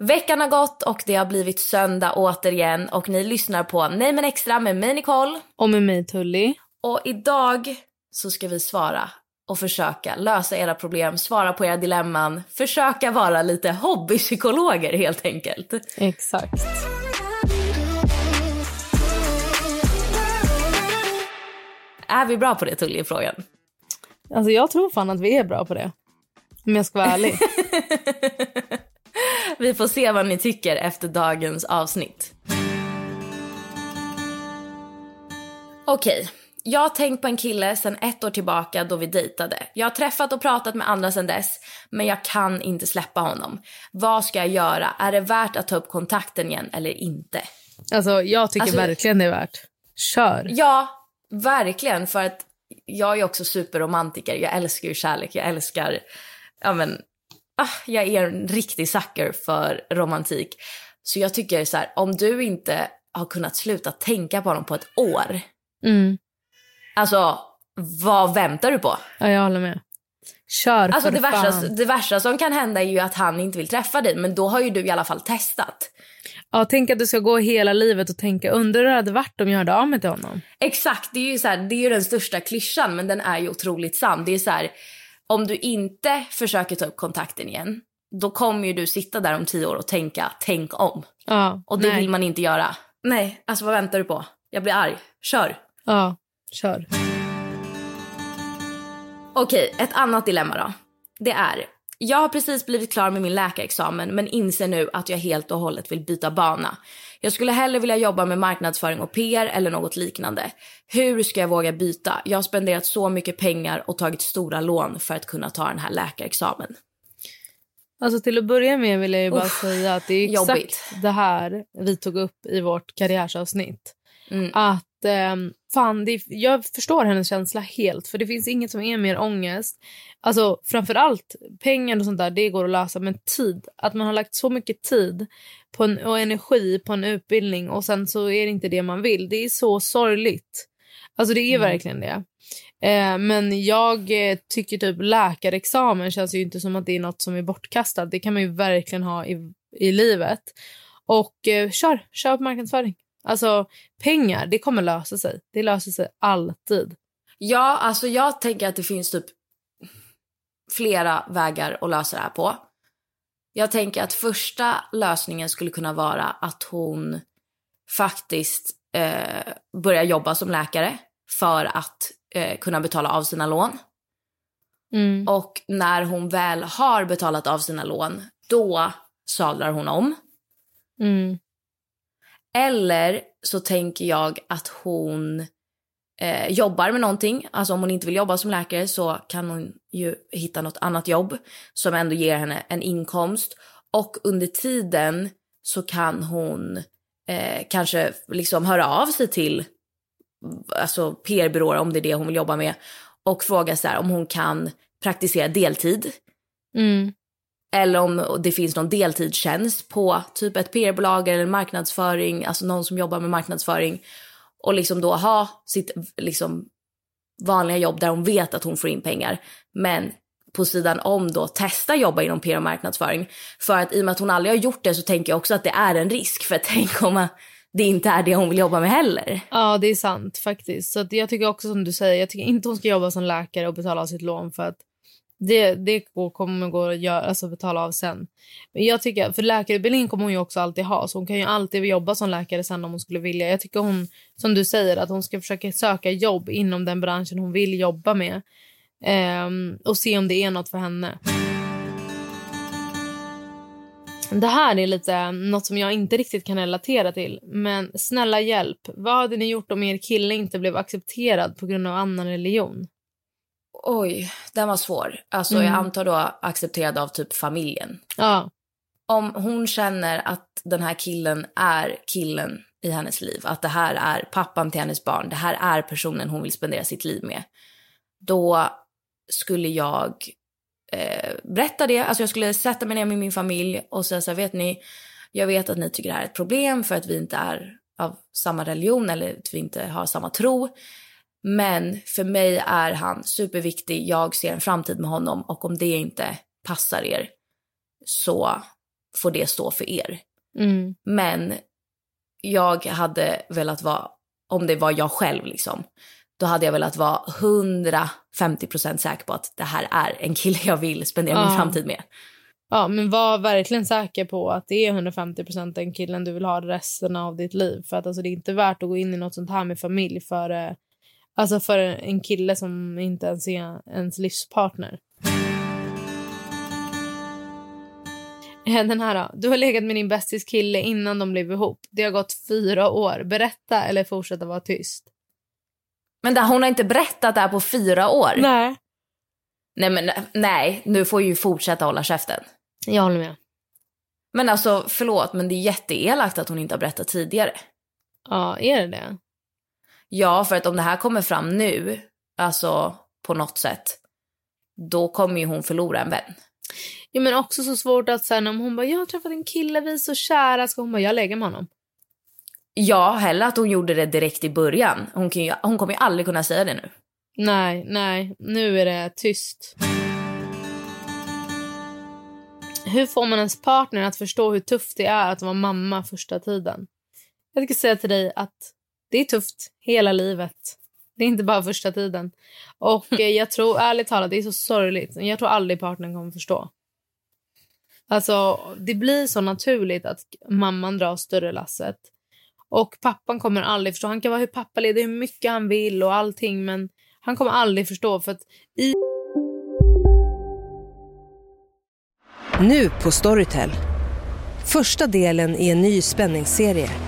Veckan har gått och det har blivit söndag återigen och ni lyssnar på Nej men extra med mig Nicole. Och med mig Tully. Och idag så ska vi svara och försöka lösa era problem, svara på era dilemman, försöka vara lite hobbypsykologer helt enkelt. Exakt. Är vi bra på det Tully i frågan? Alltså jag tror fan att vi är bra på det. Om jag ska vara ärlig. Vi får se vad ni tycker efter dagens avsnitt. Okej, jag har tänkt på en kille sedan ett år tillbaka då vi dejtade. Jag har träffat och pratat med andra sedan dess, men jag kan inte släppa honom. Vad ska jag göra? Är det värt att ta upp kontakten igen eller inte? Alltså jag tycker Alltså- verkligen det är värt. Kör. Ja, verkligen. För att jag är också superromantiker. Jag älskar ju kärlek. Jag älskar, ja men, ah, jag är en riktig sucker för romantik. Så jag tycker så här, om du inte har kunnat sluta tänka på honom på ett år. Mm. Alltså, vad väntar du på? Ja, jag håller med. Kör Alltså för det värsta, det värsta som kan hända är ju att han inte vill träffa dig. Men då har ju du i alla fall testat. Ja, tänk att du ska gå hela livet och tänka undrar hur det hade varit om jag hörde av mig till honom. Exakt, det är ju så här, det är ju den största klyschan men den är ju otroligt sann. Det är så här, om du inte försöker ta upp kontakten igen, då kommer du sitta där om tio år och tänka, tänk om. Ja, Och det nej. vill man inte göra. Nej, alltså vad väntar du på? Jag blir arg. Kör. Ja, kör. Okej, ett annat dilemma då. Det är, jag har precis blivit klar med min läkarexamen men inser nu att jag helt och hållet vill byta bana. Jag skulle hellre vilja jobba med marknadsföring och PR eller något liknande. Hur ska jag våga byta? Jag har spenderat så mycket pengar och tagit stora lån för att kunna ta den här läkarexamen. Alltså till att börja med vill jag bara Uff, säga att det är exakt jobbigt. det här vi tog upp i vårt karriärsavsnitt. Mm. Att ehm, fan, det, jag förstår hennes känsla helt för det finns inget som är mer ångest. Alltså framförallt pengar och sånt där, det går att lösa men tid. Att man har lagt så mycket tid på en, och energi på en utbildning och sen så är det inte det man vill. Det är så sorgligt. Alltså det är Mm. verkligen det. Eh, men jag eh, tycker typ läkarexamen känns ju inte som att det är något som är bortkastat. Det kan man ju verkligen ha i, i livet. Och eh, kör, kör på marknadsföring. Alltså pengar, det kommer lösa sig. Det löser sig alltid. Ja, alltså jag tänker att det finns typ flera vägar att lösa det här på. Jag tänker att första lösningen skulle kunna vara att hon faktiskt eh, börjar jobba som läkare för att eh, kunna betala av sina lån. Mm. Och när hon väl har betalat av sina lån, då sadlar hon om. Mm. Eller så tänker jag att hon eh, jobbar med någonting. Alltså om hon inte vill jobba som läkare så kan hon ju hitta något annat jobb som ändå ger henne en inkomst. Och under tiden så kan hon eh, kanske liksom höra av sig till alltså PR-byråer om det är det hon vill jobba med och fråga så här om hon kan praktisera deltid. Mm. Eller om det finns någon deltidstjänst på typ ett PR-bolag eller marknadsföring, alltså någon som jobbar med marknadsföring. Och liksom då ha sitt liksom vanliga jobb där hon vet att hon får in pengar. Men på sidan om då testa jobba inom PR och marknadsföring. För att i och med att hon aldrig har gjort det så tänker jag också att det är en risk. För tänk om det inte är det hon vill jobba med heller. Ja, det är sant faktiskt. Så att jag tycker också som du säger, jag tycker inte hon ska jobba som läkare och betala av sitt lån för att det, det kommer gå att göra, alltså betala av sen. Men jag tycker, för läkarutbildningen kommer hon ju också alltid ha. Så hon kan ju alltid jobba som läkare sen om hon skulle vilja. Jag tycker hon, som du säger, att hon ska försöka söka jobb inom den branschen hon vill jobba med. Um, och se om det är något för henne. Det här är lite något som jag inte riktigt kan relatera till. Men snälla hjälp, vad hade ni gjort om er kille inte blev accepterad på grund av annan religion? Oj, den var svår. Alltså mm. jag antar då accepterad av typ familjen. Ja. Om hon känner att den här killen är killen i hennes liv, att det här är pappan till hennes barn, det här är personen hon vill spendera sitt liv med. Då skulle jag eh, berätta det. Alltså jag skulle sätta mig ner med min familj och säga så här, vet ni, jag vet att ni tycker det här är ett problem för att vi inte är av samma religion eller att vi inte har samma tro. Men för mig är han superviktig. Jag ser en framtid med honom och om det inte passar er så får det stå för er. Mm. Men jag hade velat vara, om det var jag själv liksom, då hade jag velat vara 150% säker på att det här är en kille jag vill spendera min framtid med. Ja, men var verkligen säker på att det är 150% den killen du vill ha resten av ditt liv. För att alltså, det är inte värt att gå in i något sånt här med familj för, alltså för en kille som inte ens är ens livspartner. Den här då. Du har legat med din bästis kille innan de blev ihop. Det har gått fyra år. Berätta eller fortsätta vara tyst. Men där, hon har inte berättat det här på fyra år. Nej. Nej, men nej, nu får ju fortsätta hålla käften. Jag håller med. Men alltså, förlåt, men det är jätteelakt att hon inte har berättat tidigare. Ja, är det det? Ja, för att om det här kommer fram nu, alltså på något sätt, då kommer ju hon förlora en vän. Ja, men också så svårt att sen om hon bara, jag har träffat en kille, vi är så kära, ska hon bara, jag lägger med honom. Ja, heller att hon gjorde det direkt i början. Hon, kan ju, hon kommer ju aldrig kunna säga det nu. Nej, nej. Nu är det tyst. Hur får man ens partner att förstå hur tufft det är att vara mamma första tiden? Jag ska säga till dig att det är tufft hela livet. Det är inte bara första tiden. Och eh, jag tror ärligt talat, det är så sorgligt. Jag tror aldrig partnern kommer förstå. Alltså, det blir så naturligt att mamman drar större lasset. Och pappan kommer aldrig förstå. Han kan vara hur pappaledig hur mycket han vill och allting men han kommer aldrig förstå för att i... Nu på Storytel. Första delen i en ny spänningsserie.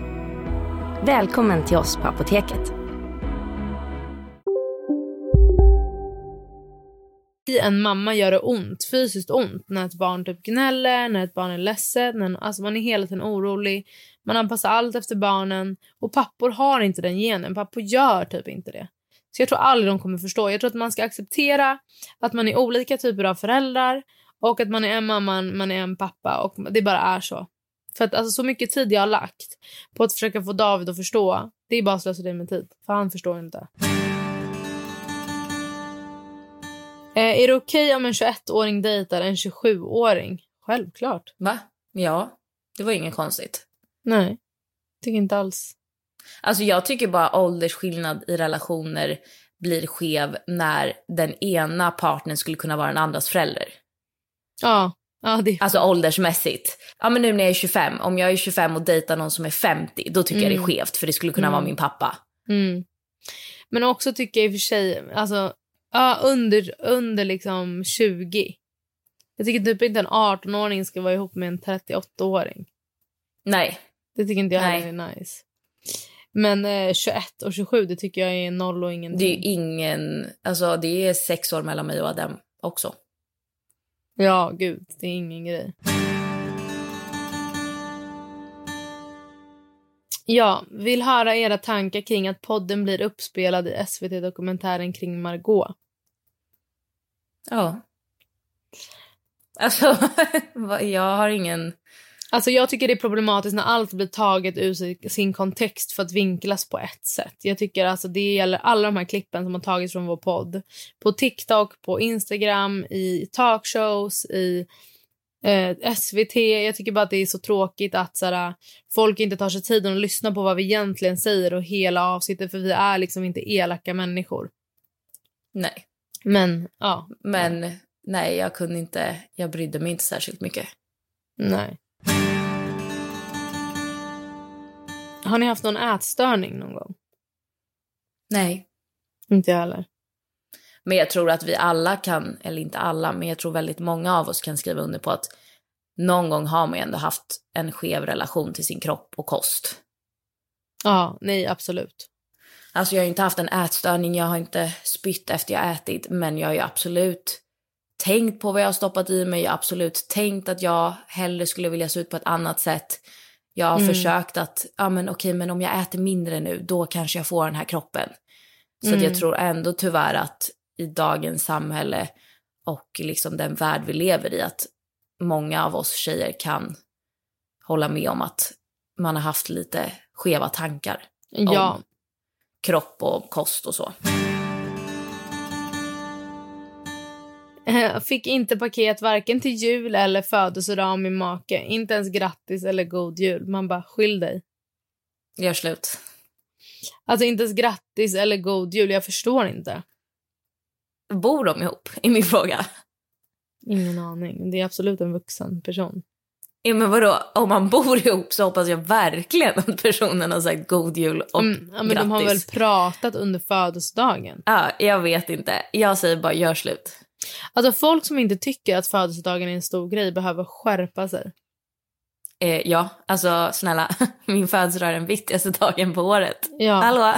Välkommen till oss på Apoteket. i en mamma gör det ont, fysiskt ont när ett barn typ gnäller, när ett barn är ledset. När, alltså man är hela tiden orolig. Man anpassar allt efter barnen. Och pappor har inte den genen. Pappor gör typ inte det. Så jag tror aldrig de kommer förstå. Jag tror att man ska acceptera att man är olika typer av föräldrar och att man är en mamma, man är en pappa och det bara är så. För att alltså, så mycket tid jag har lagt på att försöka få David att förstå, det är bara slöseri med tid. För han förstår inte. Eh, är det okej okay om en 21-åring dejtar en 27-åring? Självklart. Va? Ja, det var inget konstigt. Nej, tycker inte alls. Alltså jag tycker bara åldersskillnad i relationer blir skev när den ena partnern skulle kunna vara den andras förälder. Ja. Ja det... Alltså åldersmässigt. Ja men nu när jag är 25, om jag är 25 och dejtar någon som är 50, då tycker mm. jag det är mm. skevt för det skulle kunna mm. vara min pappa. Mm. Men också tycker jag i och för sig, alltså Ja, under, under liksom 20. Jag tycker typ inte en 18-åring ska vara ihop med en 38-åring. Nej. Det tycker inte jag heller är nice. Men eh, 21 och 27, det tycker jag är noll och ingenting. Det är ingen... Alltså det är sex år mellan mig och Adem också. Ja, gud. Det är ingen grej. Ja, vill höra era tankar kring att podden blir uppspelad i SVT-dokumentären kring Margot. Ja. Alltså, jag har ingen... Alltså jag tycker det är problematiskt när allt blir taget ur si- sin kontext för att vinklas på ett sätt. Jag tycker alltså det gäller alla de här klippen som har tagits från vår podd. På TikTok, på Instagram, i talkshows, i eh, SVT. Jag tycker bara att det är så tråkigt att såhär, folk inte tar sig tiden att lyssna på vad vi egentligen säger och hela avsnittet för vi är liksom inte elaka människor. Nej. Men ja, Men nej, jag kunde inte... Jag brydde mig inte särskilt mycket. nej. Har ni haft någon ätstörning någon gång? Nej. Inte jag heller. Men jag tror att vi alla kan, eller inte alla, men jag tror väldigt många av oss kan skriva under på att någon gång har man ändå haft en skev relation till sin kropp och kost. Ja, nej absolut. Alltså jag har inte haft en ätstörning, jag har inte spytt efter jag ätit, men jag har ju absolut tänkt på vad jag har stoppat i mig, jag har absolut tänkt att jag hellre skulle vilja se ut på ett annat sätt. Jag har Mm. försökt att, ja men okej, men om jag äter mindre nu, då kanske jag får den här kroppen. Så att Mm. jag tror ändå tyvärr att i dagens samhälle och liksom den värld vi lever i, att många av oss tjejer kan hålla med om att man har haft lite skeva tankar Ja, om kropp och kost och så. Fick inte paket varken till jul eller födelsedag av min make. Inte ens grattis eller god jul. Man bara, skyll dig. Gör slut. Alltså inte ens grattis eller god jul. Jag förstår inte. Bor de ihop? Är min fråga. Ingen aning. Det är absolut en vuxen person. Ja, men vadå, om man bor ihop så hoppas jag verkligen att personen har sagt god jul och Mm, ja, men grattis. de har väl pratat under födelsedagen. Ja, jag vet inte. Jag säger bara gör slut. Alltså folk som inte tycker att födelsedagen är en stor grej behöver skärpa sig. Eh, ja, alltså snälla, min födelsedag är den viktigaste dagen på året. Ja. Hallå?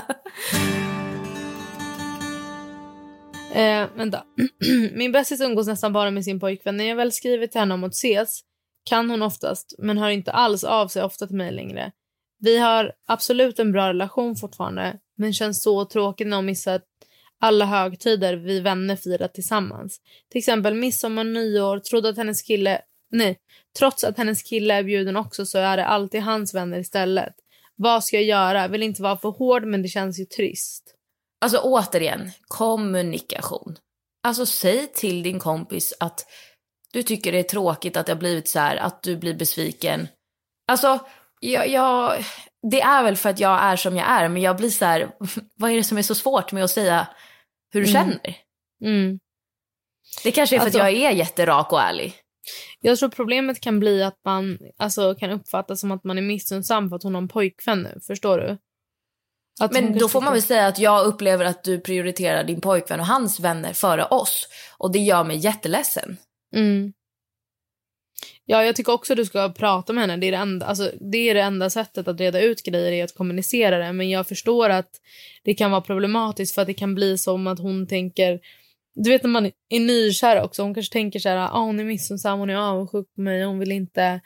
Eh, vänta. Min bästis umgås nästan bara med sin pojkvän. När jag väl skriver till henne om att ses kan hon oftast, men hör inte alls av sig ofta till mig längre. Vi har absolut en bra relation fortfarande, men känns så tråkigt när hon missar alla högtider vi vänner firar tillsammans. Till exempel midsommar, nyår, trodde att hennes kille... Nej, trots att hennes kille är bjuden också så är det alltid hans vänner istället. Vad ska jag göra? Vill inte vara för hård, men det känns ju trist. Alltså återigen, kommunikation. Alltså säg till din kompis att du tycker det är tråkigt att det har blivit så här, att du blir besviken. Alltså, jag, jag, det är väl för att jag är som jag är, men jag blir så här, vad är det som är så svårt med att säga hur du Mm. känner? Mm. Det kanske är för Alltså- att jag är jätterak och ärlig. Jag tror problemet kan bli att man alltså, kan uppfattas som att man är missunnsam för att hon har en pojkvän nu. Förstår du? Att Men då får man väl säga att jag upplever att du prioriterar din pojkvän och hans vänner före oss. Och det gör mig jätteledsen. Mm. Ja, jag tycker också att du ska prata med henne. Det är det, enda, alltså, det är det enda sättet att reda ut grejer är att kommunicera det. Men jag förstår att det kan vara problematiskt för att det kan bli som att hon tänker... Du vet när man är nykär också. Hon kanske tänker så här, ah, hon är missunnsam, hon är avundsjuk på mig, hon vill inte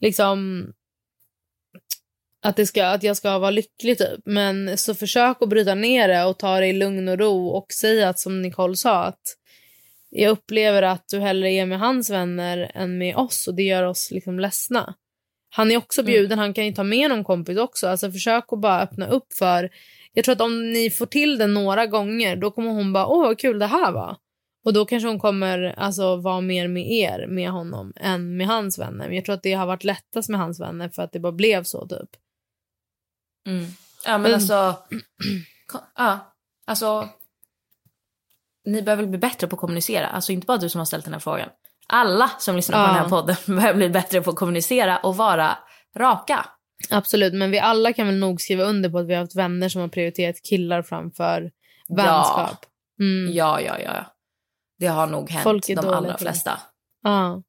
liksom att, det ska, att jag ska vara lycklig typ. Men så försök att bryta ner det och ta det i lugn och ro och säga att som Nicole sa att jag upplever att du hellre är med hans vänner än med oss och det gör oss liksom ledsna. Han är också bjuden, han kan ju ta med någon kompis också. Alltså försök att bara öppna upp för... Jag tror att om ni får till det några gånger då kommer hon bara åh vad kul det här var. Och då kanske hon kommer alltså vara mer med er, med honom, än med hans vänner. Men jag tror att det har varit lättast med hans vänner för att det bara blev så typ. Mm. Ja men Men- alltså, ko- ja, alltså, ni behöver bli bättre på att kommunicera. Alltså inte bara du som har ställt den här frågan. Alla som lyssnar på Ja. den här podden behöver bli bättre på att kommunicera och vara raka. Absolut, men vi alla kan väl nog skriva under på att vi har haft vänner som har prioriterat killar framför vänskap. Mm. Ja, ja, ja. ja. Det har nog hänt Folk är de allra på flesta. Ja.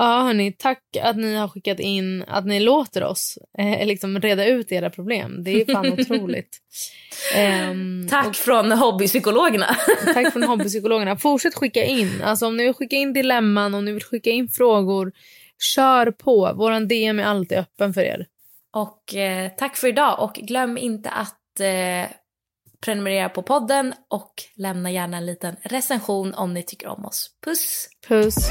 Ja, hörni, tack att ni har skickat in att ni låter oss eh, liksom reda ut era problem. Det är fan otroligt. Um, tack och, från hobbypsykologerna. tack från hobbypsykologerna. Fortsätt skicka in. Alltså, om ni vill skicka in dilemman, om ni vill skicka in frågor, kör på. Vår DM är alltid öppen för er. Och eh, tack för idag och glöm inte att eh, prenumerera på podden och lämna gärna en liten recension om ni tycker om oss. Puss! Puss!